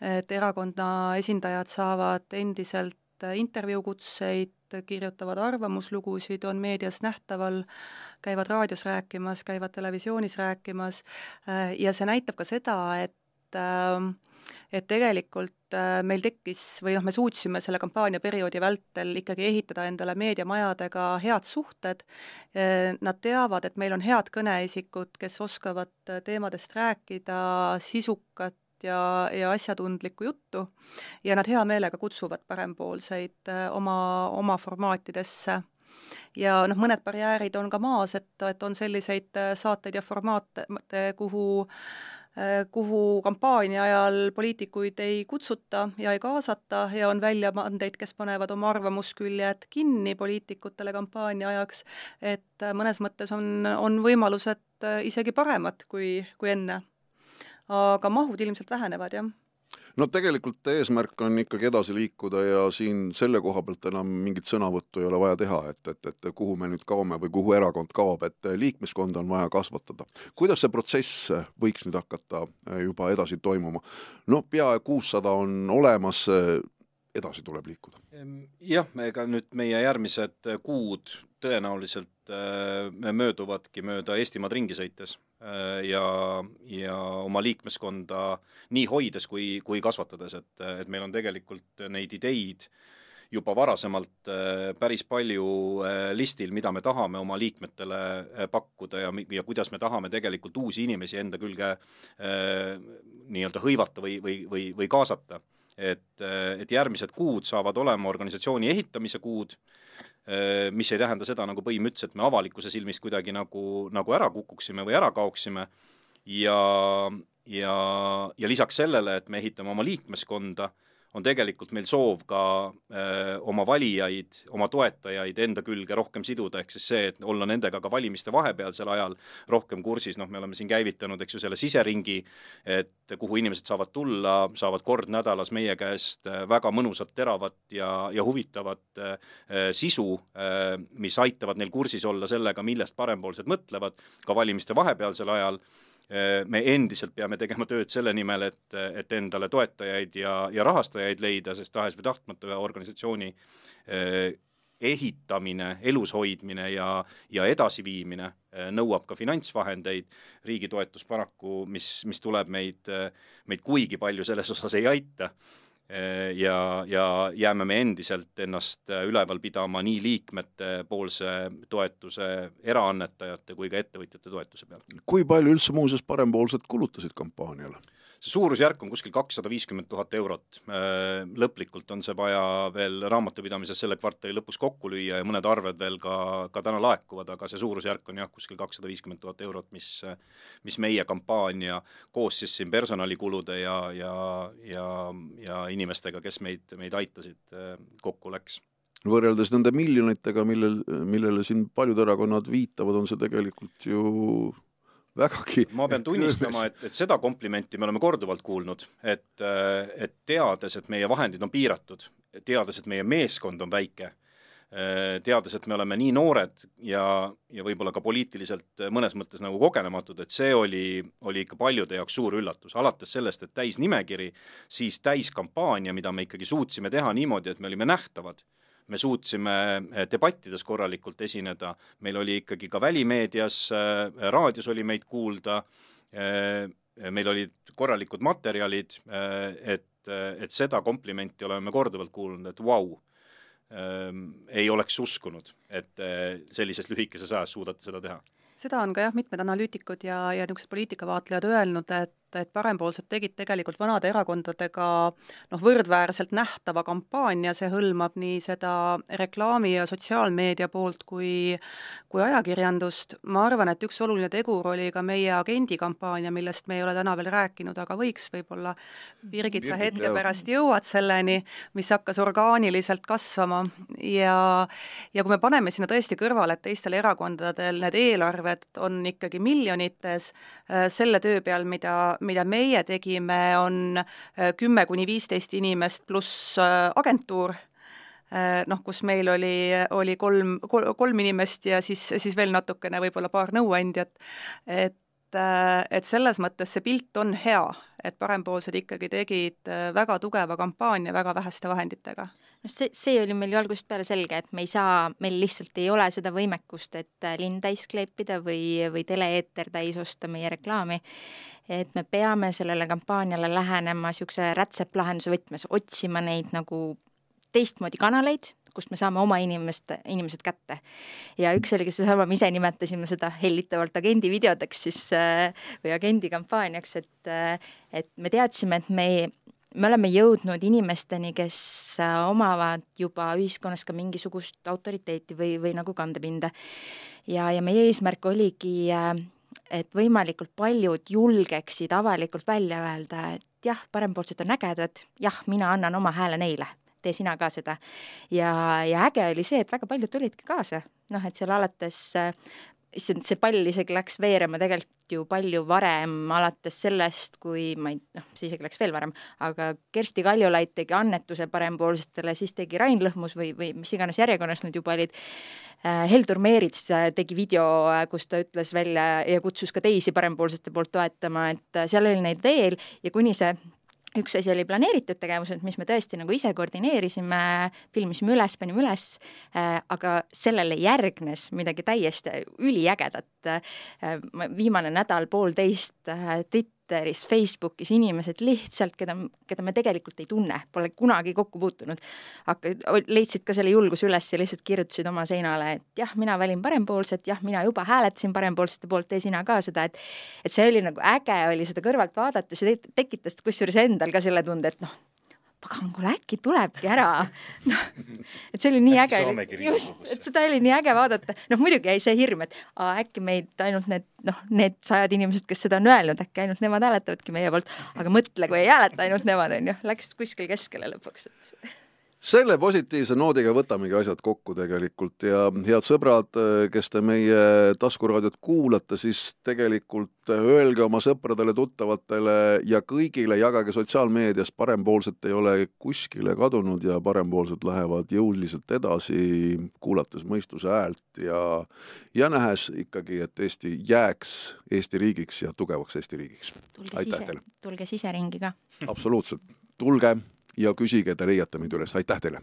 et erakonna esindajad saavad endiselt intervjuukutseid, kirjutavad arvamuslugusid, on meedias nähtaval, käivad raadios rääkimas, käivad televisioonis rääkimas ja see näitab ka seda, et äh, et tegelikult äh, meil tekkis või noh, me suutsime selle kampaaniaperioodi vältel ikkagi ehitada endale meediamajadega head suhted, äh, nad teavad, et meil on head kõneisikud, kes oskavad äh, teemadest rääkida sisukat ja, ja asjatundlikku juttu. Ja nad hea meelega kutsuvad parempoolseid oma, oma formaatidesse. Ja noh, mõned barjäärid on ka maas, et, et on selliseid saateid ja formaate, kuhu kuhu kampaania ajal poliitikuid ei kutsuta ja ei kaasata ja on väljaandeid, kes panevad oma arvamusküljed kinni poliitikutele kampaania ajaks, et äh, mõnes mõttes on, on võimalused äh, isegi paremad kui, kui enne. aga mahud ilmselt vähenevad, jah no tegelikult eesmärk on ikkagi edasi liikuda ja siin selle koha pealt enam mingit sõnavõttu ei ole vaja teha, et, et, et kuhu me nüüd kaome või kuhu erakond kaob, et liikmeskonda on vaja kasvatada. kuidas see protsess võiks nüüd hakata juba edasi toimuma? no peaaegu kuussada on olemas, edasi tuleb liikuda. jah, ega nüüd meie järgmised kuud tõenäoliselt äh, mööduvadki mööda Eestimaad ringi sõites äh, ja, ja oma liikmeskonda nii hoides kui, kui kasvatades, et, et meil on tegelikult neid ideid juba varasemalt äh, päris palju listil, mida me tahame oma liikmetele pakkuda ja, ja kuidas me tahame tegelikult uusi inimesi enda külge nii-öelda hõivata või, või, või, või kaasata. Et, et järgmised kuud saavad olema organisatsiooni ehitamise kuud Äh, mis ei tähenda seda, nagu Põim ütles, et me avalikkuse silmis kuidagi nagu, nagu ära kukuksime või ära kaoksime. Ja, ja, ja lisaks sellele, et me ehitame oma liikmeskonda, on tegelikult meil soov ka öö, oma valijaid, oma toetajaid enda külge rohkem siduda, ehk siis see, et olla nendega ka valimiste vahepealsel ajal rohkem kursis, noh, me oleme siin käivitanud, eks ju, selle siseringi, et kuhu inimesed saavad tulla, saavad kord nädalas meie käest väga mõnusat, teravat ja, ja huvitavat öö, sisu, mis aitavad neil kursis olla sellega, millest parempoolsed mõtlevad, ka valimiste vahepealsel ajal. Äh, me endiselt peame tegema tööd selle nimel, et, et endale toetajaid ja, ja rahastajaid leida, sest tahes või tahtmata organisatsiooni ehitamine, elus hoidmine ja, ja edasiviimine nõuab ka finantsvahendeid, riigi toetus paraku, mis, mis tuleb meid, meid kuigi palju selles osas ei aita ja, ja jääme me endiselt ennast äh, üleval pidama nii liikmete poolse toetuse, eraannetajate kui ka ettevõtjate toetuse peal. kui palju üldse muuseas parempoolsed kulutasid kampaaniale? See suurusjärk on kuskil kakssada viiskümmend tuhat eurot. Äh, lõplikult on see vaja veel raamatupidamises selle kvartali lõpus kokku lüüa ja mõned arved veel ka, ka täna laekuvad, aga see suurusjärk on jah, kuskil kakssada viiskümmend tuhat eurot, mis, mis meie kampaania koos siis siin personalikulude ja, ja, ja, ja inimestega, kes meid, meid aitasid, äh, kokku läks võrreldes nende miljonitega, millel, millele siin paljud erakonnad viitavad, on see tegelikult ju vägagi. Ma pean tunnistama, et, et seda komplimenti me oleme korduvalt kuulnud, et, et teades, et meie vahendid on piiratud, teades, et meie meeskond on väike, teades, et me oleme nii noored ja, ja võib-olla ka poliitiliselt mõnes mõttes nagu kogenematud, et see oli, oli ikka paljude jaoks suur üllatus, alates sellest, et täisnimekiri, siis täiskampaania, mida me ikkagi suutsime teha niimoodi, et me olime nähtavad me suutsime eh, debattides korralikult esineda, meil oli ikkagi ka välimeedias, eh, raadios oli meid kuulda, eh, meil olid korralikud materjalid, et, et seda komplimenti oleme korduvalt kuulnud, et vau wow,, ei oleks uskunud, et sellises lühikeses ajas suudate seda teha. Seda on ka jah, mitmed analüütikud ja, ja niisugused poliitikavaatlejad öelnud, et et parempoolsed tegid tegelikult vanade erakondadega noh, võrdväärselt nähtava kampaania, see hõlmab nii seda reklaami ja sotsiaalmeedia poolt kui kui ajakirjandust, ma arvan, et üks oluline tegur oli ka meie agendi kampaania, millest me ei ole täna veel rääkinud, aga võiks võib-olla, Birgit, sa hetke pärast jõuad selleni, mis hakkas orgaaniliselt kasvama. Ja ja kui me paneme sinna tõesti kõrvale, et teistel erakondadel need eelarved on ikkagi miljonites, äh, selle töö peal, mida mida meie tegime, on äh, kümme kuni viisteist inimest pluss äh, agentuur, äh, noh, kus meil oli, oli kolm, kolm inimest ja siis, siis veel natukene võib-olla paar nõuandjat, et et selles mõttes see pilt on hea, et parempoolsed ikkagi tegid väga tugeva kampaania väga väheste vahenditega. Noh, see, see oli meil ju algusest peale selge, et me ei saa, meil lihtsalt ei ole seda võimekust, et linn täis kleepida või, või tele-eeter täis osta meie reklaami et me peame sellele kampaaniale lähenema niisuguse rätseplahenduse võtmes, otsima neid nagu teistmoodi kanaleid, kust me saame oma inimest, inimesed kätte. ja üks oligi seesama, me ise nimetasime seda hellitavalt agendi videodeks siis äh, või agendi kampaaniaks, et äh, et me teadsime, et me me oleme jõudnud inimesteni, kes äh, omavad juba ühiskonnas ka mingisugust autoriteeti või, või nagu kandepinda. ja, ja meie eesmärk oligi äh, et võimalikult paljud julgeksid avalikult välja öelda, et jah, parempoolsed on ägedad, jah, mina annan oma hääle neile, tee sina ka seda. ja, ja äge oli see, et väga paljud tulidki kaasa, noh, et seal alates issand, see pall isegi läks veerema tegelikult ju palju varem, alates sellest, kui ma ei, noh, see isegi läks veel varem, aga Kersti Kaljulaid tegi annetuse parempoolsetele, siis tegi Rain Lõhmus või, või mis iganes järjekorras nad juba olid, äh, Heldur Meerits äh, tegi video, äh, kus ta ütles välja ja kutsus ka teisi parempoolsete poolt toetama, et seal oli neid veel ja kuni see üks asi oli planeeritud tegevused, mis me tõesti nagu ise koordineerisime, filmisime üles, panime üles äh,, aga sellele järgnes midagi täiesti üliägedat äh,. viimane nädal-poolteist äh, Twitteris, Facebookis inimesed lihtsalt, keda, keda me tegelikult ei tunne, pole kunagi kokku puutunud, hakka-, leidsid ka selle julguse üles ja lihtsalt kirjutasid oma seinale, et jah, mina valin parempoolset, jah, mina juba hääletasin parempoolsete poolt, tee sina ka seda, et et see oli nagu äge, oli seda kõrvalt vaadata, see tekitas kusjuures endal ka selle tunde, et noh, pagan, kuule äkki tulebki ära. noh, et see oli nii äge, just, et seda oli nii äge vaadata, noh muidugi jäi see hirm, et aa, äkki meid ainult need noh, need sajad inimesed, kes seda on öelnud, äkki ainult nemad hääletavadki meie poolt, aga mõtle, kui ei hääleta ainult nemad, on ju, läks kuskil keskele lõpuks, et selle positiivse noodiga võtamegi asjad kokku tegelikult ja head sõbrad, kes te meie taskuraadiot kuulate, siis tegelikult öelge oma sõpradele-tuttavatele ja kõigile, jagage sotsiaalmeedias, parempoolsed ei ole kuskile kadunud ja parempoolsed lähevad jõuliselt edasi, kuulates mõistuse häält ja ja nähes ikkagi, et Eesti jääks Eesti riigiks ja tugevaks Eesti riigiks. aitäh teile! tulge siseringi ka! absoluutselt, tulge ja küsige, te leiate meid üles, aitäh teile!